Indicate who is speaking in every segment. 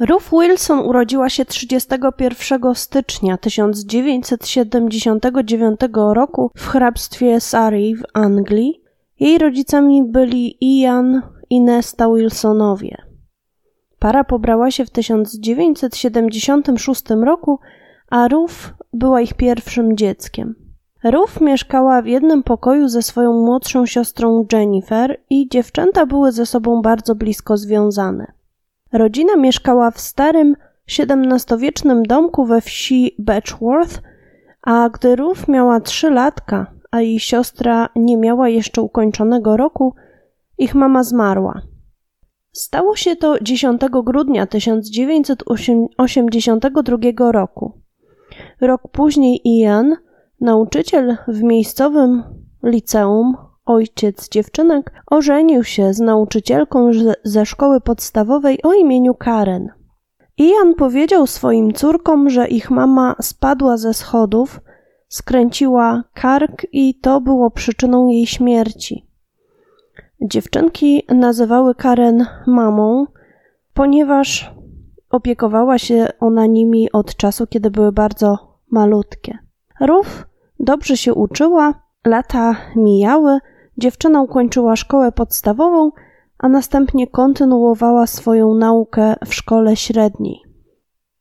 Speaker 1: Ruth Wilson urodziła się 31 stycznia 1979 roku w hrabstwie Surrey w Anglii. Jej rodzicami byli Ian i Nesta Wilsonowie. Para pobrała się w 1976 roku, a Ruth była ich pierwszym dzieckiem. Ruth mieszkała w jednym pokoju ze swoją młodszą siostrą Jennifer i dziewczęta były ze sobą bardzo blisko związane. Rodzina mieszkała w starym, XVII-wiecznym domku we wsi Betchworth, a gdy Ruth miała trzy latka, a jej siostra nie miała jeszcze ukończonego roku, ich mama zmarła. Stało się to 10 grudnia 1982 roku. Rok później Ian, nauczyciel w miejscowym liceum, ojciec dziewczynek, ożenił się z nauczycielką ze szkoły podstawowej o imieniu Karen. Ian powiedział swoim córkom, że ich mama spadła ze schodów, skręciła kark i to było przyczyną jej śmierci. Dziewczynki nazywały Karen mamą, ponieważ opiekowała się ona nimi od czasu, kiedy były bardzo malutkie. Ruf dobrze się uczyła, lata mijały, dziewczyna ukończyła szkołę podstawową, a następnie kontynuowała swoją naukę w szkole średniej.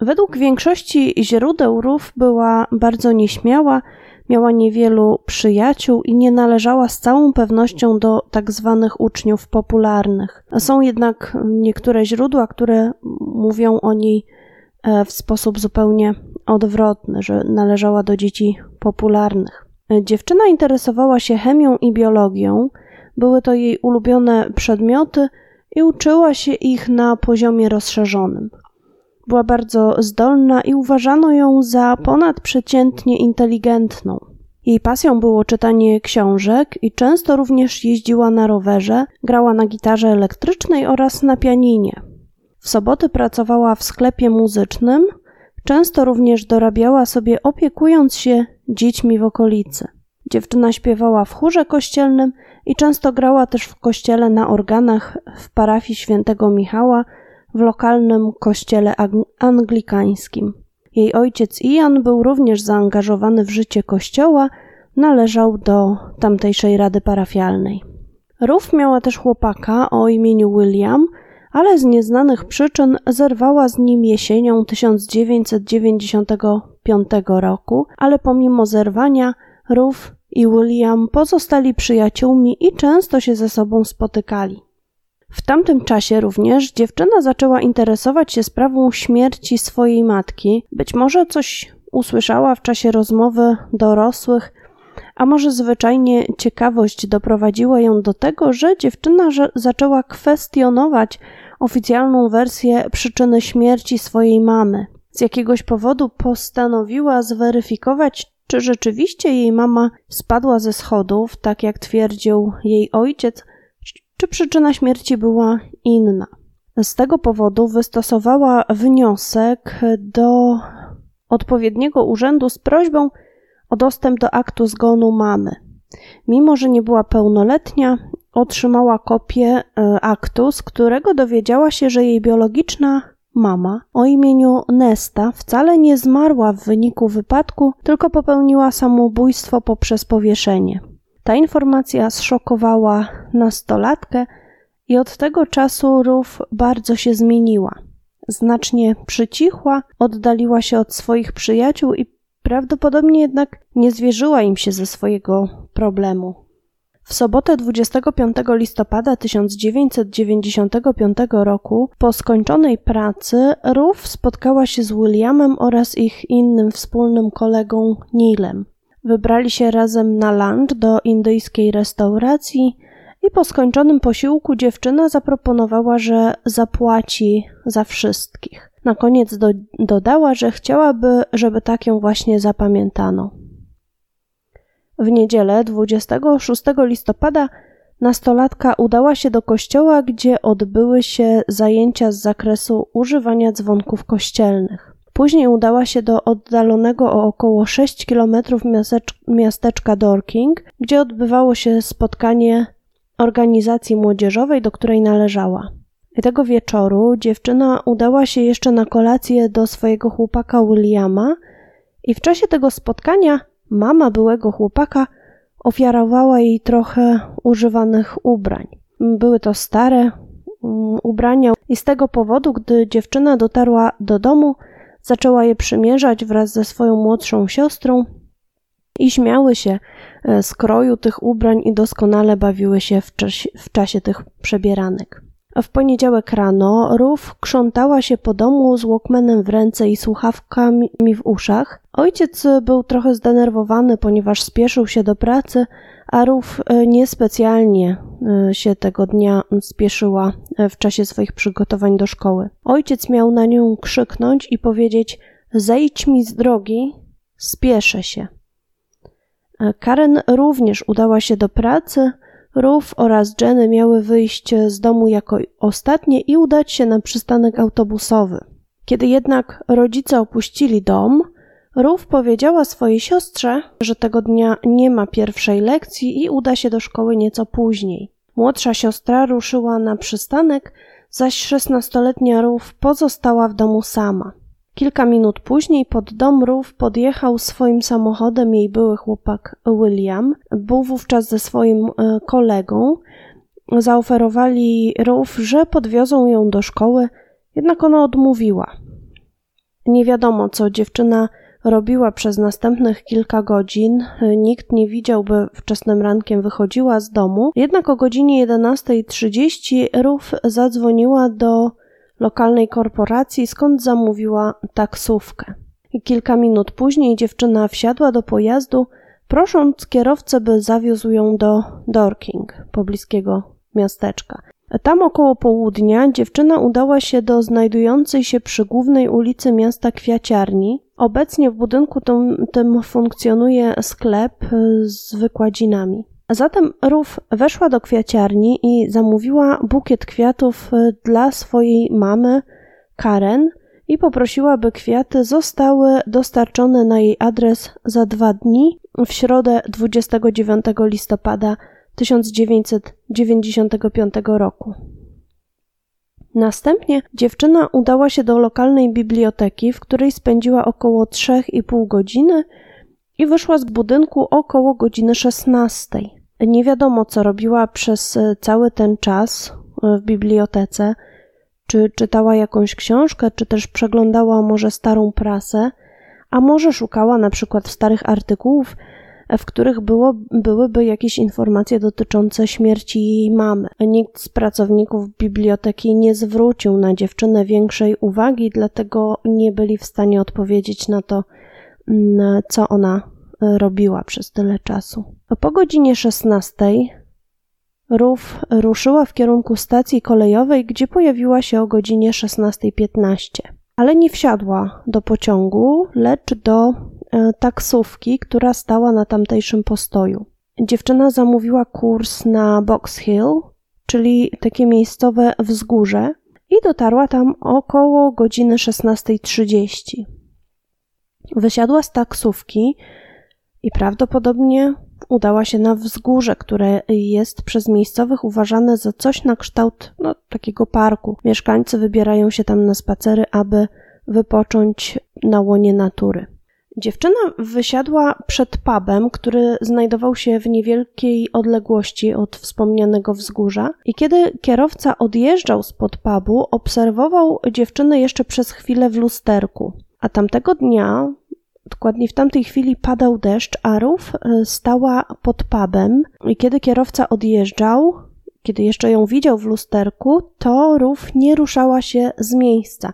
Speaker 1: Według większości źródeł Ruf była bardzo nieśmiała, miała niewielu przyjaciół i nie należała z całą pewnością do tak zwanych uczniów popularnych. Są jednak niektóre źródła, które mówią o niej e, w sposób zupełnie odwrotny, że należała do dzieci popularnych. Dziewczyna interesowała się chemią i biologią, były to jej ulubione przedmioty i uczyła się ich na poziomie rozszerzonym. Była bardzo zdolna i uważano ją za ponadprzeciętnie inteligentną. Jej pasją było czytanie książek i często również jeździła na rowerze, grała na gitarze elektrycznej oraz na pianinie. W soboty pracowała w sklepie muzycznym, często również dorabiała sobie opiekując się dziećmi w okolicy. Dziewczyna śpiewała w chórze kościelnym i często grała też w kościele na organach w parafii świętego Michała w lokalnym kościele anglikańskim. Jej ojciec Ian był również zaangażowany w życie kościoła, należał do tamtejszej rady parafialnej. Ruth miała też chłopaka o imieniu William, ale z nieznanych przyczyn zerwała z nim jesienią 1995 roku, ale pomimo zerwania Ruth i William pozostali przyjaciółmi i często się ze sobą spotykali. W tamtym czasie również dziewczyna zaczęła interesować się sprawą śmierci swojej matki. Być może coś usłyszała w czasie rozmowy dorosłych, a może zwyczajnie ciekawość doprowadziła ją do tego, że dziewczyna zaczęła kwestionować oficjalną wersję przyczyny śmierci swojej mamy. Z jakiegoś powodu postanowiła zweryfikować, czy rzeczywiście jej mama spadła ze schodów, tak jak twierdził jej ojciec, czy przyczyna śmierci była inna. Z tego powodu wystosowała wniosek do odpowiedniego urzędu z prośbą o dostęp do aktu zgonu mamy. Mimo, że nie była pełnoletnia, otrzymała kopię e, aktu, z którego dowiedziała się, że jej biologiczna mama o imieniu Nesta wcale nie zmarła w wyniku wypadku, tylko popełniła samobójstwo poprzez powieszenie. Ta informacja zszokowała nastolatkę i od tego czasu Ruf bardzo się zmieniła. Znacznie przycichła, oddaliła się od swoich przyjaciół i prawdopodobnie jednak nie zwierzyła im się ze swojego problemu. W sobotę 25 listopada 1995 roku, po skończonej pracy, Ruth spotkała się z Williamem oraz ich innym wspólnym kolegą Neilem. Wybrali się razem na lunch do indyjskiej restauracji i po skończonym posiłku dziewczyna zaproponowała, że zapłaci za wszystkich. Na koniec do, dodała, że chciałaby, żeby tak ją właśnie zapamiętano. W niedzielę 26 listopada nastolatka udała się do kościoła, gdzie odbyły się zajęcia z zakresu używania dzwonków kościelnych. Później udała się do oddalonego o około 6 km miasteczka Dorking, gdzie odbywało się spotkanie organizacji młodzieżowej, do której należała. I tego wieczoru dziewczyna udała się jeszcze na kolację do swojego chłopaka Williama i w czasie tego spotkania mama byłego chłopaka ofiarowała jej trochę używanych ubrań. Były to stare mm, ubrania i z tego powodu, gdy dziewczyna dotarła do domu, zaczęła je przymierzać wraz ze swoją młodszą siostrą i śmiały się e, z kroju tych ubrań i doskonale bawiły się w czasie, w czasie tych przebieranek. W poniedziałek rano Ruf krzątała się po domu z Walkmanem w ręce i słuchawkami w uszach. Ojciec był trochę zdenerwowany, ponieważ spieszył się do pracy, a Ruf e, niespecjalnie e, się tego dnia spieszyła w czasie swoich przygotowań do szkoły. Ojciec miał na nią krzyknąć i powiedzieć: Zejdź mi z drogi, spieszę się. Karen również udała się do pracy. Ruf oraz Jenny miały wyjść z domu jako ostatnie i udać się na przystanek autobusowy. Kiedy jednak rodzice opuścili dom, Ruf powiedziała swojej siostrze, że tego dnia nie ma pierwszej lekcji i uda się do szkoły nieco później. Młodsza siostra ruszyła na przystanek, zaś szesnastoletnia Ruf pozostała w domu sama. Kilka minut później pod dom Rów podjechał swoim samochodem jej były chłopak William. Był wówczas ze swoim e, kolegą. Zaoferowali Rów, że podwiozą ją do szkoły, jednak ona odmówiła. Nie wiadomo, co dziewczyna robiła przez następnych kilka godzin. Nikt nie widział, by wczesnym rankiem wychodziła z domu. Jednak o godzinie 11.30 Rów zadzwoniła do lokalnej korporacji, skąd zamówiła taksówkę. I kilka minut później dziewczyna wsiadła do pojazdu, prosząc kierowcę, by zawiózł ją do Dorking, pobliskiego miasteczka. Tam około południa dziewczyna udała się do znajdującej się przy głównej ulicy miasta kwiaciarni. Obecnie w budynku tym, tym funkcjonuje sklep z wykładzinami. Zatem Ruf weszła do kwiaciarni i zamówiła bukiet kwiatów e, dla swojej mamy, Karen, i poprosiła, by kwiaty zostały dostarczone na jej adres za dwa dni, w środę 29 listopada 1995 roku. Następnie dziewczyna udała się do lokalnej biblioteki, w której spędziła około 3,5 godziny i wyszła z budynku około godziny 16. Nie wiadomo, co robiła przez e, cały ten czas e, w bibliotece. Czy czytała jakąś książkę, czy też przeglądała może starą prasę, a może szukała na przykład starych artykułów, e, w których było, byłyby jakieś informacje dotyczące śmierci jej mamy. Nikt z pracowników biblioteki nie zwrócił na dziewczynę większej uwagi, dlatego nie byli w stanie odpowiedzieć na to, mm, co ona robiła przez tyle czasu. Po godzinie 16 Ruf ruszyła w kierunku stacji kolejowej, gdzie pojawiła się o godzinie 16.15. Ale nie wsiadła do pociągu, lecz do e, taksówki, która stała na tamtejszym postoju. Dziewczyna zamówiła kurs na Box Hill, czyli takie miejscowe wzgórze, i dotarła tam około godziny 16.30. Wysiadła z taksówki i prawdopodobnie udała się na wzgórze, które jest przez miejscowych uważane za coś na kształt no, takiego parku. Mieszkańcy wybierają się tam na spacery, aby wypocząć na łonie natury. Dziewczyna wysiadła przed pubem, który znajdował się w niewielkiej odległości od wspomnianego wzgórza, i kiedy kierowca odjeżdżał spod pubu, obserwował dziewczynę jeszcze przez chwilę w lusterku. A tamtego dnia Dokładnie w tamtej chwili padał deszcz, a Rów e, stała pod pubem i kiedy kierowca odjeżdżał, kiedy jeszcze ją widział w lusterku, to Rów nie ruszała się z miejsca.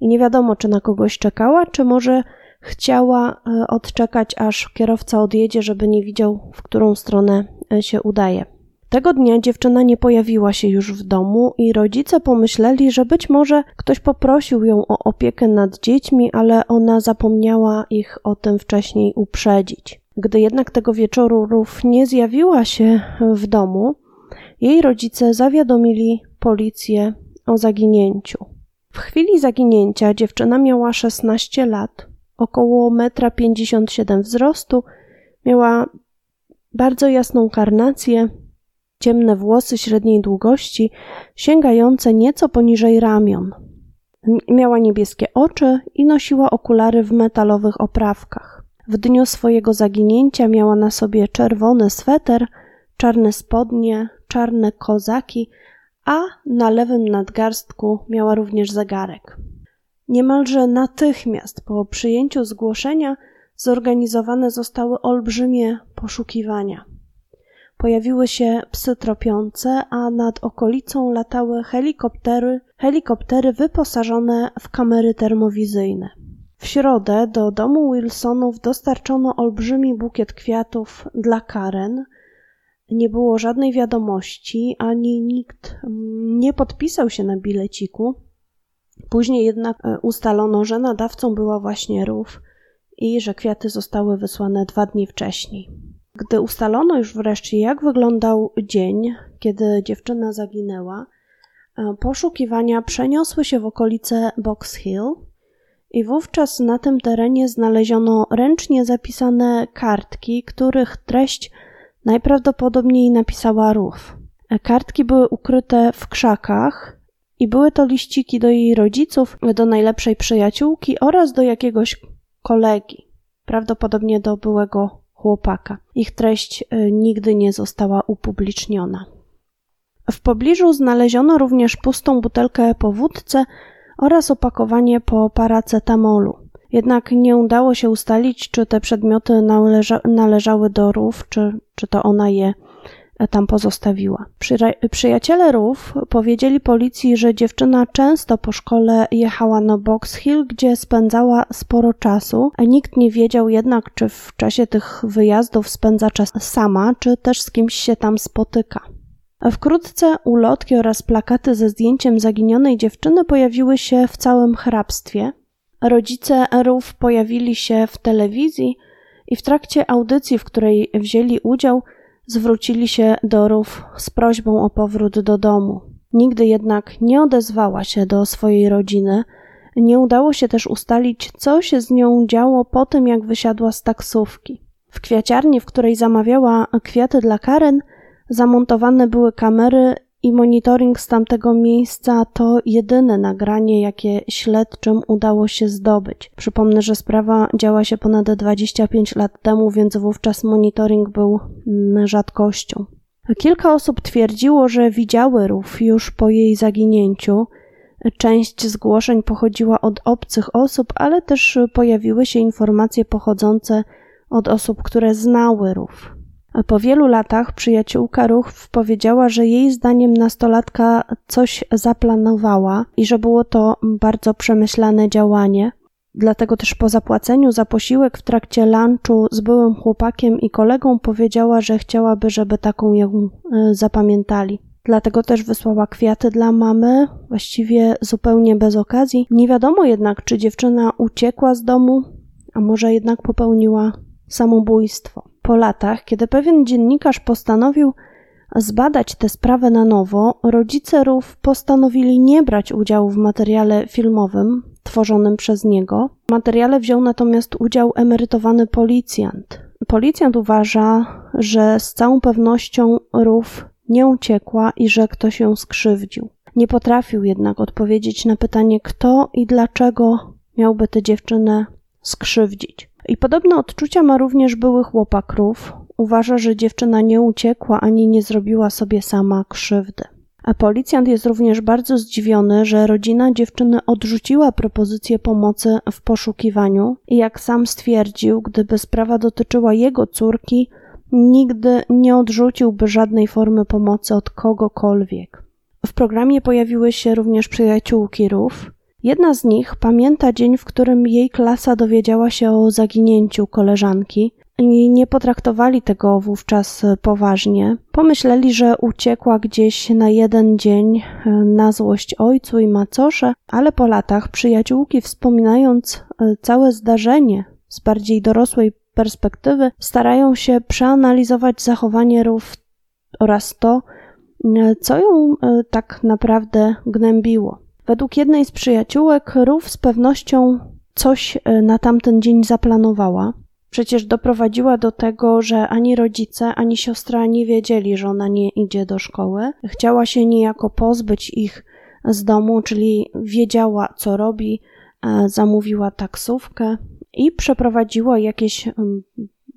Speaker 1: I nie wiadomo, czy na kogoś czekała, czy może chciała e, odczekać, aż kierowca odjedzie, żeby nie widział, w którą stronę e, się udaje. Tego dnia dziewczyna nie pojawiła się już w domu i rodzice pomyśleli, że być może ktoś poprosił ją o opiekę nad dziećmi, ale ona zapomniała ich o tym wcześniej uprzedzić. Gdy jednak tego wieczoru Ruf nie zjawiła się w domu, jej rodzice zawiadomili policję o zaginięciu. W chwili zaginięcia dziewczyna miała 16 lat, około 1,57 m wzrostu, miała bardzo jasną karnację, ciemne włosy średniej długości, sięgające nieco poniżej ramion. Miała niebieskie oczy i nosiła okulary w metalowych oprawkach. W dniu swojego zaginięcia miała na sobie czerwony sweter, czarne spodnie, czarne kozaki, a na lewym nadgarstku miała również zegarek. Niemalże natychmiast po przyjęciu zgłoszenia zorganizowane zostały olbrzymie poszukiwania. Pojawiły się psy tropiące, a nad okolicą latały helikoptery, helikoptery wyposażone w kamery termowizyjne. W środę do domu Wilsonów dostarczono olbrzymi bukiet kwiatów dla Karen. Nie było żadnej wiadomości, ani nikt mm, nie podpisał się na bileciku. Później jednak e, ustalono, że nadawcą była właśnie Rów i że kwiaty zostały wysłane dwa dni wcześniej. Gdy ustalono już wreszcie, jak wyglądał dzień, kiedy dziewczyna zaginęła, e, poszukiwania przeniosły się w okolice Box Hill i wówczas na tym terenie znaleziono ręcznie zapisane kartki, których treść najprawdopodobniej napisała Ruth. E, kartki były ukryte w krzakach i były to liściki do jej rodziców, do najlepszej przyjaciółki oraz do jakiegoś kolegi, prawdopodobnie do byłego chłopaka. Ich treść e, nigdy nie została upubliczniona. W pobliżu znaleziono również pustą butelkę po wódce oraz opakowanie po paracetamolu. Jednak nie udało się ustalić, czy te przedmioty należa należały do Rów, czy, czy to ona je tam pozostawiła. Przyjaciele Rów powiedzieli policji, że dziewczyna często po szkole jechała na Box Hill, gdzie spędzała sporo czasu, nikt nie wiedział jednak, czy w czasie tych wyjazdów spędza czas sama, czy też z kimś się tam spotyka. Wkrótce ulotki oraz plakaty ze zdjęciem zaginionej dziewczyny pojawiły się w całym hrabstwie. Rodzice Rów pojawili się w telewizji i w trakcie audycji, w której wzięli udział, zwrócili się do Rów z prośbą o powrót do domu. Nigdy jednak nie odezwała się do swojej rodziny. Nie udało się też ustalić, co się z nią działo po tym, jak wysiadła z taksówki. W kwiaciarni, w której zamawiała kwiaty dla Karen, zamontowane były kamery i monitoring z tamtego miejsca to jedyne nagranie, jakie śledczym udało się zdobyć. Przypomnę, że sprawa działa się ponad 25 lat temu, więc wówczas monitoring był mm, rzadkością. Kilka osób twierdziło, że widziały rów już po jej zaginięciu. Część zgłoszeń pochodziła od obcych osób, ale też pojawiły się informacje pochodzące od osób, które znały rów. Po wielu latach przyjaciółka Ruch powiedziała, że jej zdaniem nastolatka coś zaplanowała i że było to bardzo przemyślane działanie. Dlatego też po zapłaceniu za posiłek w trakcie lunchu z byłym chłopakiem i kolegą powiedziała, że chciałaby, żeby taką ją e, zapamiętali. Dlatego też wysłała kwiaty dla mamy, właściwie zupełnie bez okazji. Nie wiadomo jednak, czy dziewczyna uciekła z domu, a może jednak popełniła samobójstwo. Po latach, kiedy pewien dziennikarz postanowił zbadać tę sprawę na nowo, rodzice Rów postanowili nie brać udziału w materiale filmowym tworzonym przez niego. W materiale wziął natomiast udział emerytowany policjant. Policjant uważa, że z całą pewnością Rów nie uciekła i że ktoś ją skrzywdził. Nie potrafił jednak odpowiedzieć na pytanie, kto i dlaczego miałby tę dziewczynę skrzywdzić. I podobne odczucia ma również były chłopak Rów. Uważa, że dziewczyna nie uciekła ani nie zrobiła sobie sama krzywdy. A policjant jest również bardzo zdziwiony, że rodzina dziewczyny odrzuciła propozycję pomocy w poszukiwaniu i jak sam stwierdził, gdyby sprawa dotyczyła jego córki, nigdy nie odrzuciłby żadnej formy pomocy od kogokolwiek. W programie pojawiły się również przyjaciółki Rów, Jedna z nich pamięta dzień, w którym jej klasa dowiedziała się o zaginięciu koleżanki i nie potraktowali tego wówczas poważnie. Pomyśleli, że uciekła gdzieś na jeden dzień e, na złość ojcu i macosze, ale po latach przyjaciółki wspominając e, całe zdarzenie z bardziej dorosłej perspektywy, starają się przeanalizować zachowanie Rów oraz to, e, co ją tak naprawdę gnębiło. Według jednej z przyjaciółek Rów z pewnością coś e, na tamten dzień zaplanowała. Przecież doprowadziła do tego, że ani rodzice, ani siostra nie wiedzieli, że ona nie idzie do szkoły. Chciała się niejako pozbyć ich z domu, czyli wiedziała, co robi, e, zamówiła taksówkę i przeprowadziła jakieś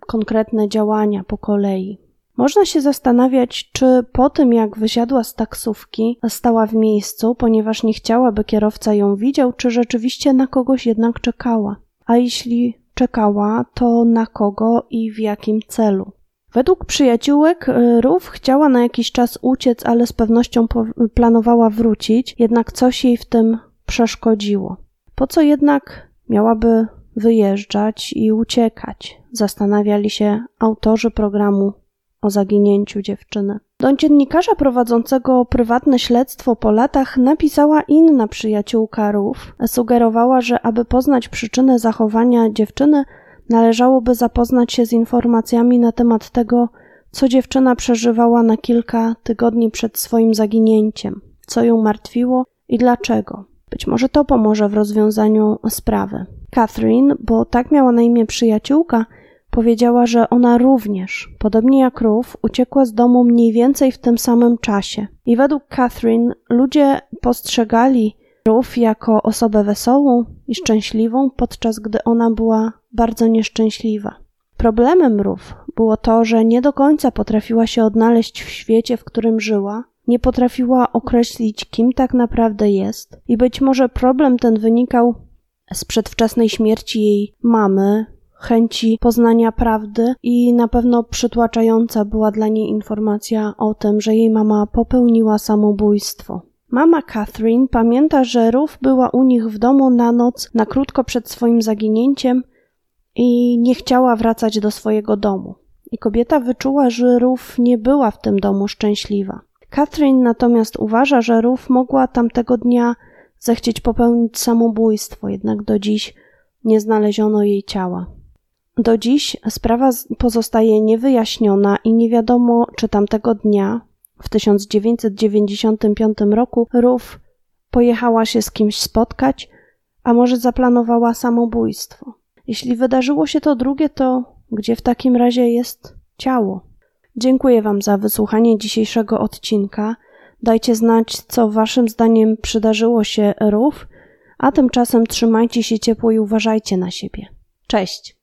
Speaker 1: konkretne działania po kolei. Można się zastanawiać, czy po tym jak wysiadła z taksówki, stała w miejscu, ponieważ nie chciała, by kierowca ją widział, czy rzeczywiście na kogoś jednak czekała. A jeśli czekała, to na kogo i w jakim celu? Według przyjaciółek y, Rów chciała na jakiś czas uciec, ale z pewnością planowała wrócić, jednak coś jej w tym przeszkodziło. Po co jednak miałaby wyjeżdżać i uciekać? Zastanawiali się autorzy programu o zaginięciu dziewczyny. Do dziennikarza prowadzącego prywatne śledztwo po latach napisała inna przyjaciółka Rów. Sugerowała, że aby poznać przyczynę zachowania dziewczyny, należałoby zapoznać się z informacjami na temat tego, co dziewczyna przeżywała na kilka tygodni przed swoim zaginięciem, co ją martwiło i dlaczego. Być może to pomoże w rozwiązaniu sprawy. Catherine, bo tak miała na imię przyjaciółka, Powiedziała, że ona również, podobnie jak Ruth, uciekła z domu mniej więcej w tym samym czasie. I według Catherine ludzie postrzegali Ruth jako osobę wesołą i szczęśliwą, podczas gdy ona była bardzo nieszczęśliwa. Problemem Ruth było to, że nie do końca potrafiła się odnaleźć w świecie, w którym żyła, nie potrafiła określić, kim tak naprawdę jest, i być może problem ten wynikał z przedwczesnej śmierci jej mamy, chęci poznania prawdy i na pewno przytłaczająca była dla niej informacja o tym, że jej mama popełniła samobójstwo. Mama Catherine pamięta, że Ruth była u nich w domu na noc na krótko przed swoim zaginięciem i nie chciała wracać do swojego domu. I kobieta wyczuła, że Ruth nie była w tym domu szczęśliwa. Catherine natomiast uważa, że Ruth mogła tamtego dnia zechcieć popełnić samobójstwo, jednak do dziś nie znaleziono jej ciała. Do dziś sprawa pozostaje niewyjaśniona i nie wiadomo, czy tamtego dnia, w 1995 roku, Ruf pojechała się z kimś spotkać, a może zaplanowała samobójstwo. Jeśli wydarzyło się to drugie, to gdzie w takim razie jest ciało? Dziękuję Wam za wysłuchanie dzisiejszego odcinka. Dajcie znać, co Waszym zdaniem przydarzyło się Ruf, a tymczasem trzymajcie się ciepło i uważajcie na siebie. Cześć!